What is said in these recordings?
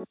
Halo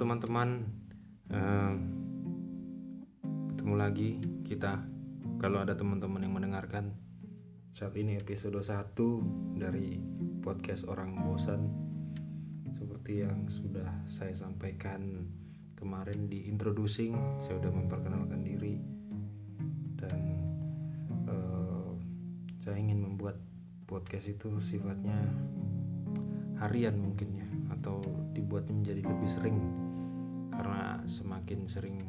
teman-teman, eh, ketemu lagi kita. Kalau ada teman-teman yang mendengarkan saat ini episode 1 dari podcast Orang Bosan seperti yang sudah saya sampaikan kemarin di introducing, saya sudah memperkenalkan diri. Dan eh, saya ingin membuat podcast itu sifatnya harian mungkin ya atau dibuat menjadi lebih sering. Karena semakin sering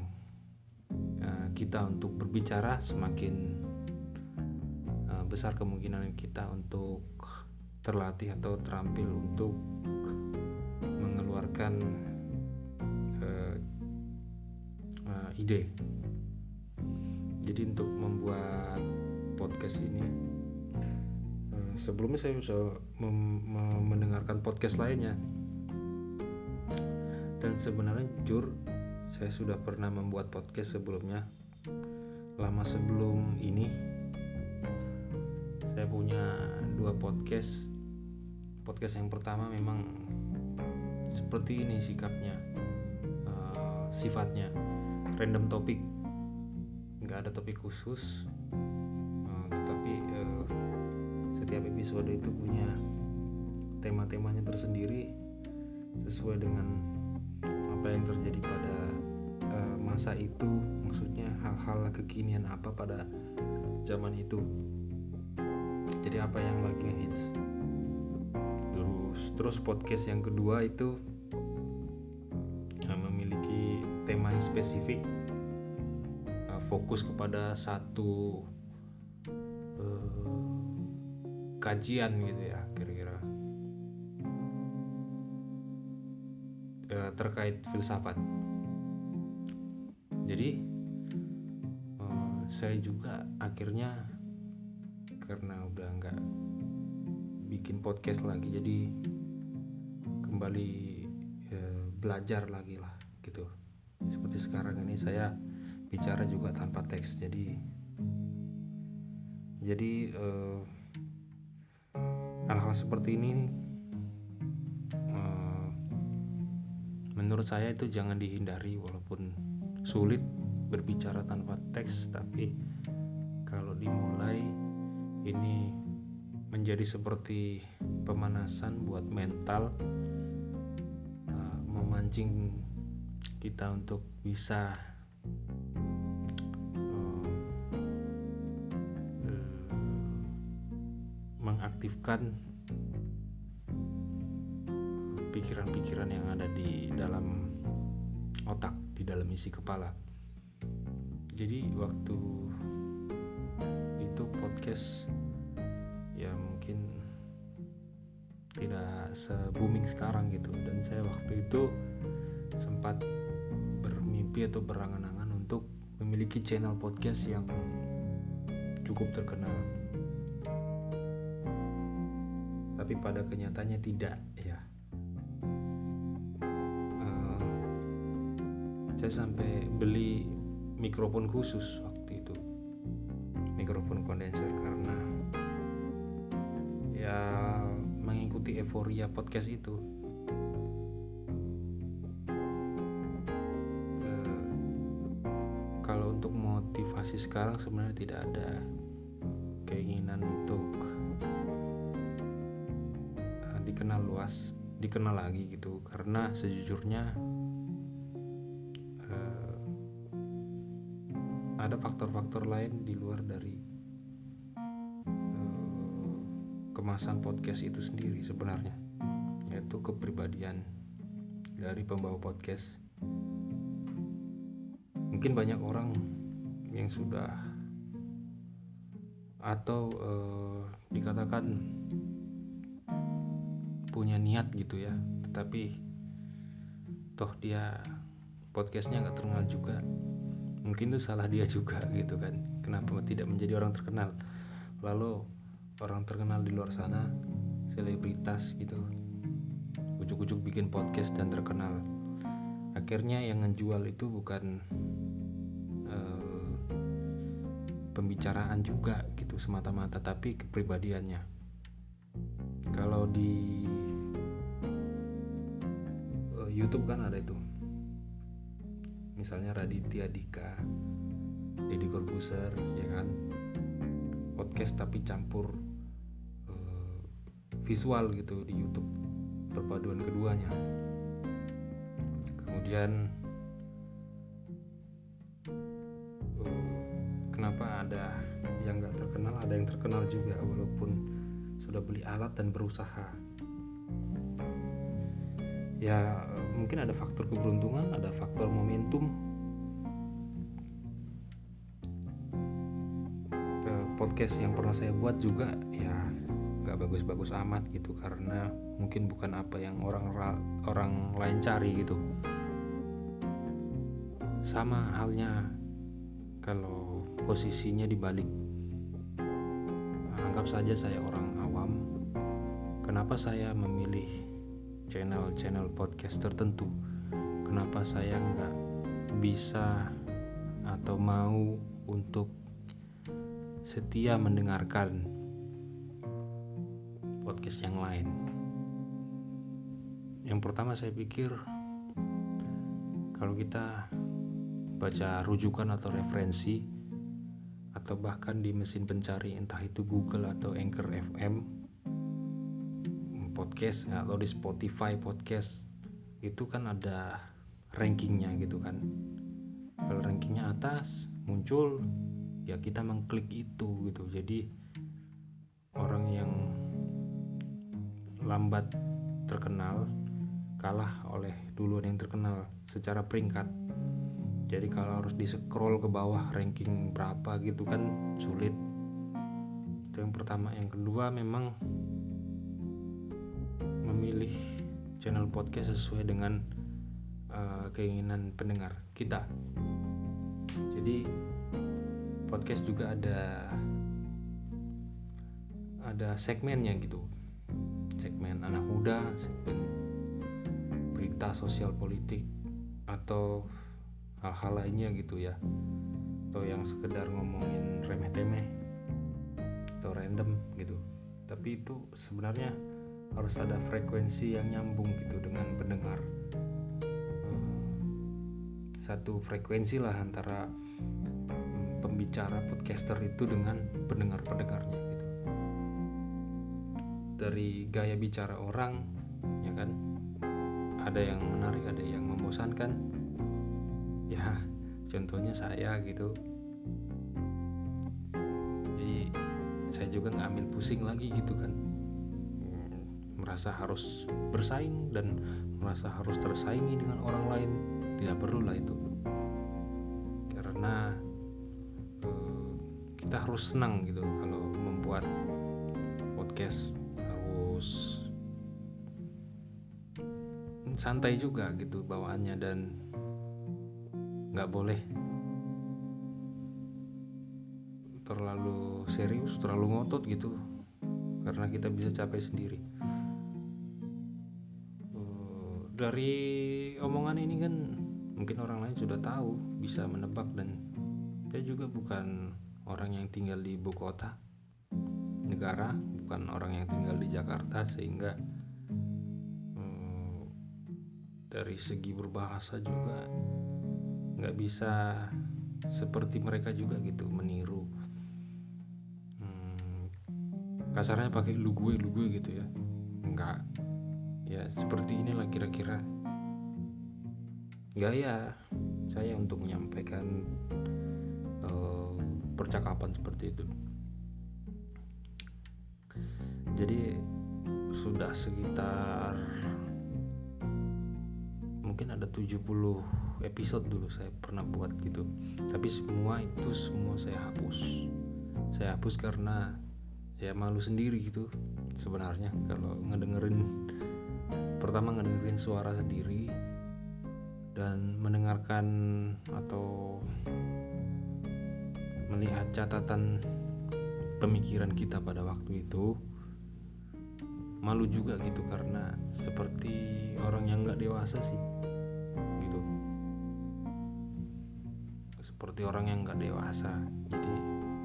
uh, kita untuk berbicara semakin uh, besar kemungkinan kita untuk terlatih atau terampil untuk mengeluarkan uh, uh, ide. Jadi untuk membuat podcast ini sebelumnya saya sudah mendengarkan podcast lainnya. Dan sebenarnya jujur saya sudah pernah membuat podcast sebelumnya. Lama sebelum ini saya punya dua podcast. Podcast yang pertama memang seperti ini sikapnya uh, sifatnya. Random topik nggak ada topik khusus uh, tetapi uh, setiap episode itu punya tema-temanya tersendiri sesuai dengan apa yang terjadi pada uh, masa itu maksudnya hal-hal kekinian apa pada zaman itu. Jadi apa yang lagi hits terus podcast yang kedua itu uh, memiliki tema yang spesifik uh, fokus kepada satu uh, kajian gitu ya kira-kira terkait filsafat. Jadi uh, saya juga akhirnya karena udah nggak bikin podcast lagi, jadi kembali uh, belajar lagi lah gitu. Seperti sekarang ini saya bicara juga tanpa teks, jadi jadi uh, hal-hal seperti ini menurut saya itu jangan dihindari walaupun sulit berbicara tanpa teks tapi kalau dimulai ini menjadi seperti pemanasan buat mental memancing kita untuk bisa uh, uh, mengaktifkan pikiran-pikiran yang ada di dalam otak, di dalam isi kepala. Jadi waktu itu podcast ya mungkin tidak se-booming sekarang gitu dan saya waktu itu sempat bermimpi atau berangan-angan untuk memiliki channel podcast yang cukup terkenal. Tapi pada kenyataannya tidak ya. Saya sampai beli mikrofon khusus waktu itu. Mikrofon kondenser karena ya mengikuti euforia podcast itu motivasi sekarang sebenarnya tidak ada keinginan untuk uh, dikenal luas dikenal lagi gitu. Karena sejujurnya ada faktor-faktor lain di luar dari uh, kemasan podcast itu sendiri sebenarnya yaitu kepribadian dari pembawa podcast. Mungkin banyak orang yang sudah atau uh, dikatakan punya niat gitu ya. Tetapi toh dia podcastnya nggak terkenal juga. Mungkin itu salah dia juga gitu kan. Kenapa tidak menjadi orang terkenal? Lalu orang terkenal di luar sana selebritas gitu ujuk-ujuk bikin podcast dan terkenal. Akhirnya yang ngejual itu bukan pembicaraan juga gitu semata-mata tapi kepribadiannya. Kalau di uh, YouTube kan ada itu. Misalnya Raditya Dika Deddy Corbuzier ya kan? Podcast tapi campur uh, visual gitu di YouTube perpaduan keduanya. Kemudian kenapa ada yang nggak terkenal ada yang terkenal juga walaupun sudah beli alat dan berusaha. Ya mungkin ada faktor keberuntungan ada faktor momentum. Podcast yang pernah saya buat juga ya nggak bagus-bagus amat gitu karena mungkin bukan apa yang orang orang lain cari gitu. Sama halnya kalau posisinya dibalik anggap saja saya orang awam kenapa saya memilih channel-channel podcast tertentu kenapa saya nggak bisa atau mau untuk setia mendengarkan podcast yang lain. Yang pertama saya pikir kalau kita baca rujukan atau referensi atau bahkan di mesin pencari entah itu Google atau Anchor FM podcast atau di Spotify podcast itu kan ada rankingnya gitu kan. Kalau rankingnya atas muncul ya kita mengklik itu gitu. Jadi orang yang lambat terkenal kalah oleh duluan yang terkenal secara peringkat jadi kalau harus di scroll ke bawah ranking berapa gitu kan sulit. Itu yang pertama. Yang kedua memang memilih channel podcast sesuai dengan uh, keinginan pendengar kita. Jadi podcast juga ada ada segmennya gitu. Segmen anak muda segmen berita sosial politik atau hal-hal lainnya gitu ya. Atau yang sekedar ngomongin remeh-temeh. Atau random gitu. Tapi itu sebenarnya harus ada frekuensi yang nyambung gitu dengan pendengar. Eh, satu frekuensi lah antara pembicara podcaster itu dengan pendengar-pendengarnya gitu. Dari gaya bicara orang, ya kan, ada yang menarik, ada yang membosankan. Ya, contohnya saya gitu. Jadi saya juga nggak ambil pusing lagi gitu kan. Merasa harus bersaing dan merasa harus tersaingi dengan orang lain. Tidak perlu lah itu. Karena kita harus senang gitu kalau membuat podcast harus santai juga gitu bawaannya dan nggak boleh terlalu serius terlalu ngotot gitu karena kita bisa capai sendiri. Eh, dari omongan ini kan mungkin orang lain sudah tahu bisa menebak dan saya juga bukan orang yang tinggal di ibu kota negara bukan orang yang tinggal di Jakarta sehingga hmm, dari segi berbahasa juga nggak bisa seperti mereka juga gitu meniru. Hmm, kasarnya pakai lu gue lu gue gitu ya. Nggak. Ya seperti inilah kira-kira. Gaya saya untuk menyampaikan percakapan seperti itu. Jadi sudah sekitar mungkin ada 70 episode dulu saya pernah buat gitu. Tapi semua itu semua saya hapus. Saya hapus karena ya malu sendiri gitu sebenarnya kalau ngedengerin pertama ngedengerin suara sendiri dan mendengarkan atau melihat catatan pemikiran kita pada waktu itu malu juga gitu karena seperti orang yang nggak dewasa sih seperti orang yang nggak dewasa. Jadi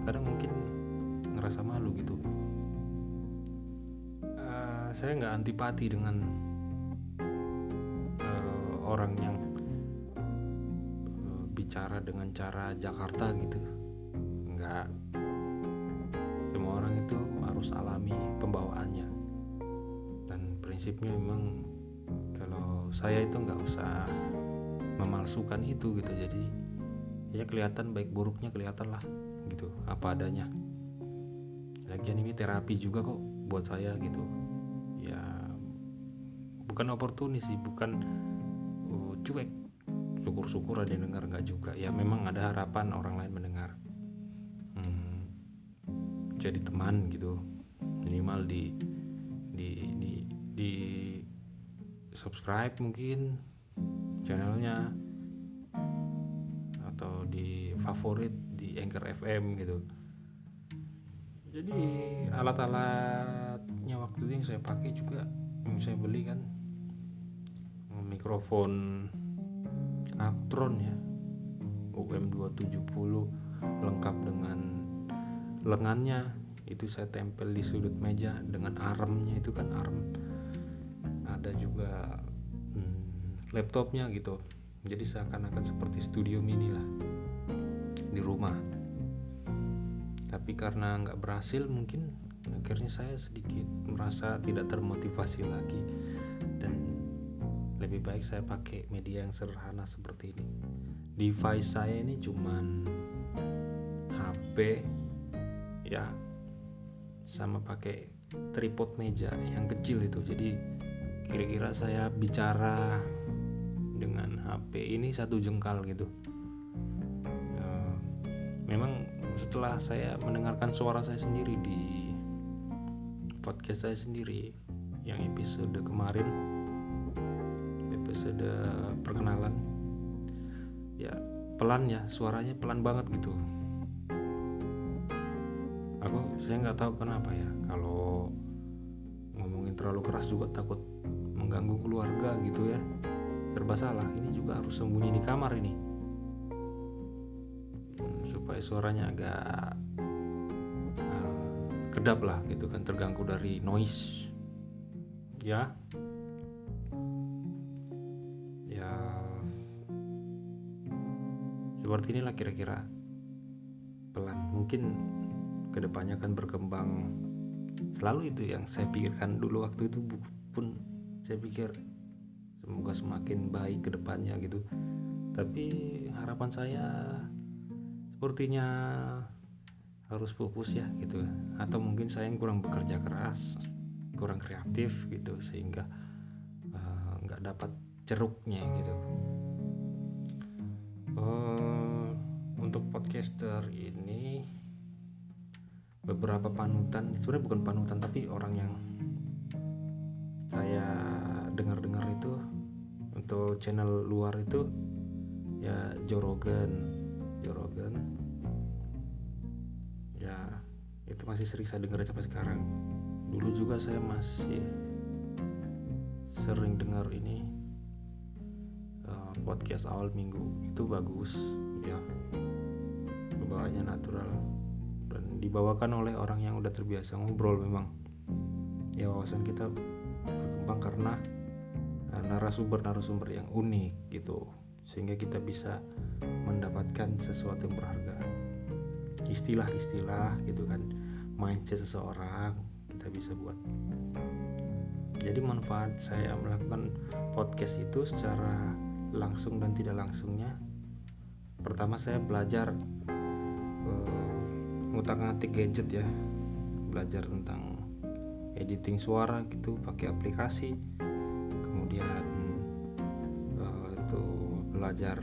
kadang mungkin ngerasa malu gitu. Uh, saya nggak antipati dengan uh, orang yang uh, bicara dengan cara Jakarta gitu. Nggak. Semua orang itu harus alami pembawaannya. Dan prinsipnya memang kalau saya itu nggak usah memalsukan itu gitu. Jadi ya kelihatan baik buruknya kelihatan lah gitu. Apa adanya. Lagian ini terapi juga kok buat saya gitu. Ya bukan oportunis sih bukan uh, cuek. Syukur-syukur ada yang dengar nggak juga. Ya memang ada harapan orang lain mendengar. Hmm, jadi teman gitu. Minimal di di di di subscribe mungkin channelnya favorit di Anchor FM gitu. Jadi alat-alatnya waktu itu yang saya pakai juga yang saya beli kan. Mikrofon Actron ya. UM 270 lengkap dengan lengannya. Itu saya tempel di sudut meja dengan armnya itu kan arm. Ada juga hmm, laptopnya gitu. Jadi seakan-akan seperti studio mini lah di rumah. Tapi karena nggak berhasil mungkin akhirnya saya sedikit merasa tidak termotivasi lagi. Dan lebih baik saya pakai media yang sederhana seperti ini. Device saya ini cuman HP ya sama pakai tripod meja yang kecil itu. Jadi kira-kira saya bicara dengan HP ini satu jengkal gitu setelah saya mendengarkan suara saya sendiri di podcast saya sendiri yang episode kemarin episode perkenalan ya pelan ya suaranya pelan banget gitu. Aku saya nggak tahu kenapa ya kalau ngomongin terlalu keras juga takut mengganggu keluarga gitu ya. Serba salah ini juga harus sembunyi di kamar ini supaya suaranya agak uh, kedap lah gitu kan terganggu dari noise. Ya. Ya. Seperti inilah kira-kira pelan. Mungkin ke depannya akan berkembang. Selalu itu yang saya pikirkan dulu waktu itu pun saya pikir semoga semakin baik ke depannya gitu. Tapi harapan saya sepertinya harus fokus ya gitu. Atau mungkin saya yang kurang bekerja keras kurang kreatif gitu sehingga eh, nggak uh, dapat ceruknya gitu. Uh, untuk podcaster ini beberapa panutan sebenarnya bukan panutan tapi orang yang saya dengar-dengar itu untuk channel luar itu ya Jorogen Jorogen itu masih sering saya dengar sampai sekarang. Dulu juga saya masih sering dengar ini uh, podcast awal minggu. Itu bagus ya. Pembawaannya natural dan dibawakan oleh orang yang udah terbiasa ngobrol memang. Ya wawasan kita berkembang karena eh, narasumber-narasumber yang unik gitu sehingga kita bisa mendapatkan sesuatu yang berharga. Istilah-istilah gitu kan mindset seseorang kita bisa buat. Jadi manfaat saya melakukan podcast itu secara langsung dan tidak langsungnya pertama saya belajar uh, ngutak-ngatik gadget ya. Belajar tentang editing suara gitu pakai aplikasi. Kemudian uh, itu belajar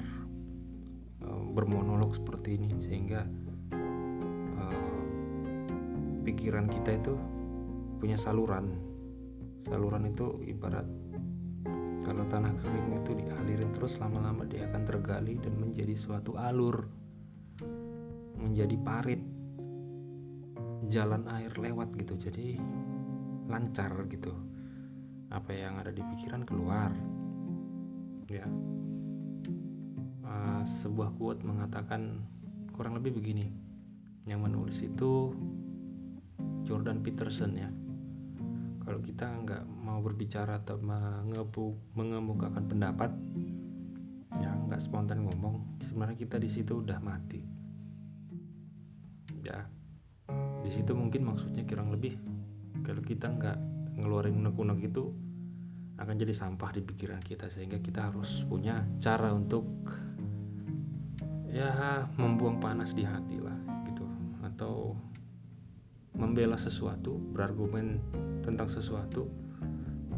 uh, bermonolog seperti ini sehingga pikiran kita itu punya saluran. Saluran itu ibarat kalau tanah kering itu dialirin terus lama-lama dia akan tergali dan menjadi suatu alur menjadi parit jalan air lewat gitu jadi lancar gitu. Apa yang ada di pikiran keluar. Ya. Uh, sebuah quote mengatakan kurang lebih begini. Yang menulis itu Jordan Peterson ya. Kalau kita nggak mau berbicara atau mengemukakan pendapat ya nggak spontan ngomong sebenarnya kita di situ udah mati. Ya di situ mungkin maksudnya kurang lebih kalau kita nggak ngeluarin unek-unek itu akan jadi sampah di pikiran kita sehingga kita harus punya cara untuk ya membuang panas di hati lah membela sesuatu berargumen tentang sesuatu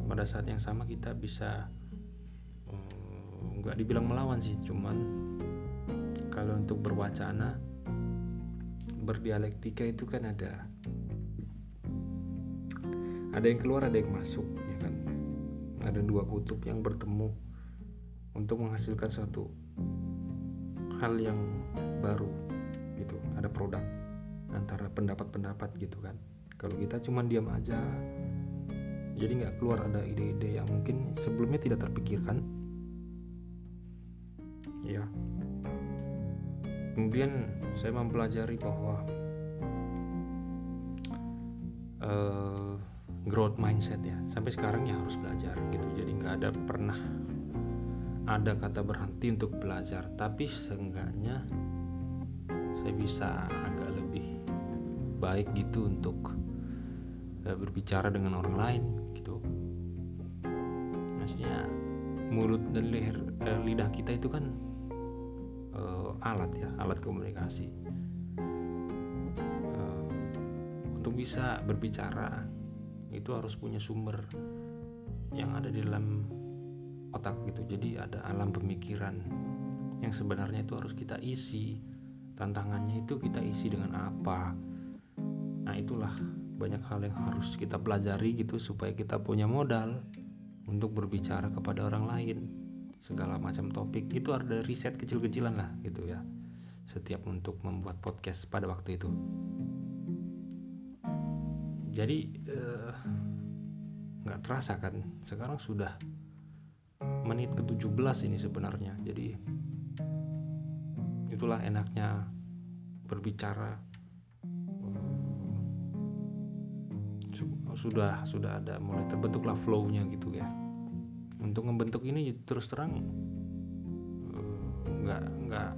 pada saat yang sama kita bisa eh, nggak dibilang melawan sih cuman kalau untuk berwacana berdialektika itu kan ada ada yang keluar ada yang masuk ya kan? Ada dua kutub yang bertemu untuk menghasilkan satu hal yang baru gitu. Ada produk antara pendapat-pendapat gitu kan. Kalau kita cuma diam aja jadi nggak keluar ada ide-ide yang mungkin sebelumnya tidak terpikirkan. Ya kemudian saya mempelajari bahwa uh, growth mindset ya. Sampai sekarang ya harus belajar gitu. Jadi nggak ada pernah ada kata berhenti untuk belajar. Tapi seenggaknya saya bisa baik gitu untuk uh, berbicara dengan orang lain gitu. Maksudnya mulut dan leher uh, lidah kita itu kan uh, alat ya alat komunikasi. Uh, untuk bisa berbicara itu harus punya sumber yang ada di dalam otak gitu. Jadi ada alam pemikiran yang sebenarnya itu harus kita isi tantangannya itu kita isi dengan apa nah itulah banyak hal yang harus kita pelajari gitu supaya kita punya modal untuk berbicara kepada orang lain. Segala macam topik. Itu ada riset kecil-kecilan lah gitu ya. Setiap untuk membuat podcast pada waktu itu. Jadi eh, nggak uh, terasa kan? Sekarang sudah menit ke-17 ini sebenarnya. Jadi itulah enaknya berbicara sudah sudah ada. Mulai terbentuklah flow-nya gitu ya. Untuk membentuk ini terus terang eh, nggak nggak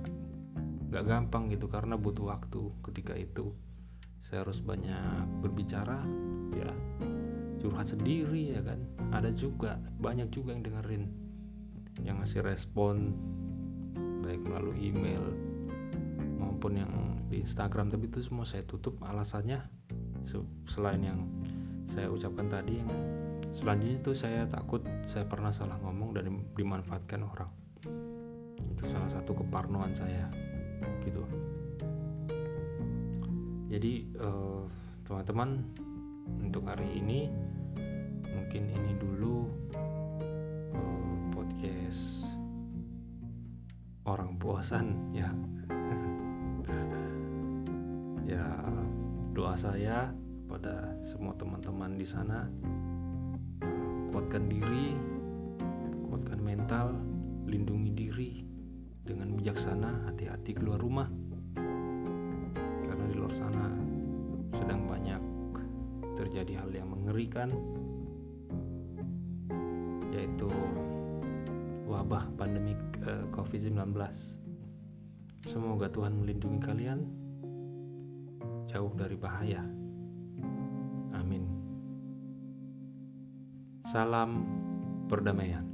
nggak gampang gitu karena butuh waktu. Ketika itu saya harus banyak berbicara ya. Curhat sendiri ya kan. Ada juga banyak juga yang dengerin yang ngasih respon baik melalui email maupun yang di Instagram. Tapi itu semua saya tutup alasannya selain yang saya ucapkan tadi yang selanjutnya itu saya takut saya pernah salah ngomong dan dimanfaatkan orang. Itu salah satu keparnoan saya gitu. Jadi eh, teman-teman untuk hari ini mungkin ini dulu uh, podcast orang bosan ya. Ya doa saya pada semua teman-teman di sana kuatkan diri kuatkan mental lindungi diri dengan bijaksana hati-hati keluar rumah karena di luar sana sedang banyak terjadi hal yang mengerikan yaitu wabah pandemi eh, COVID-19. Semoga Tuhan melindungi kalian jauh dari bahaya. Salam perdamaian.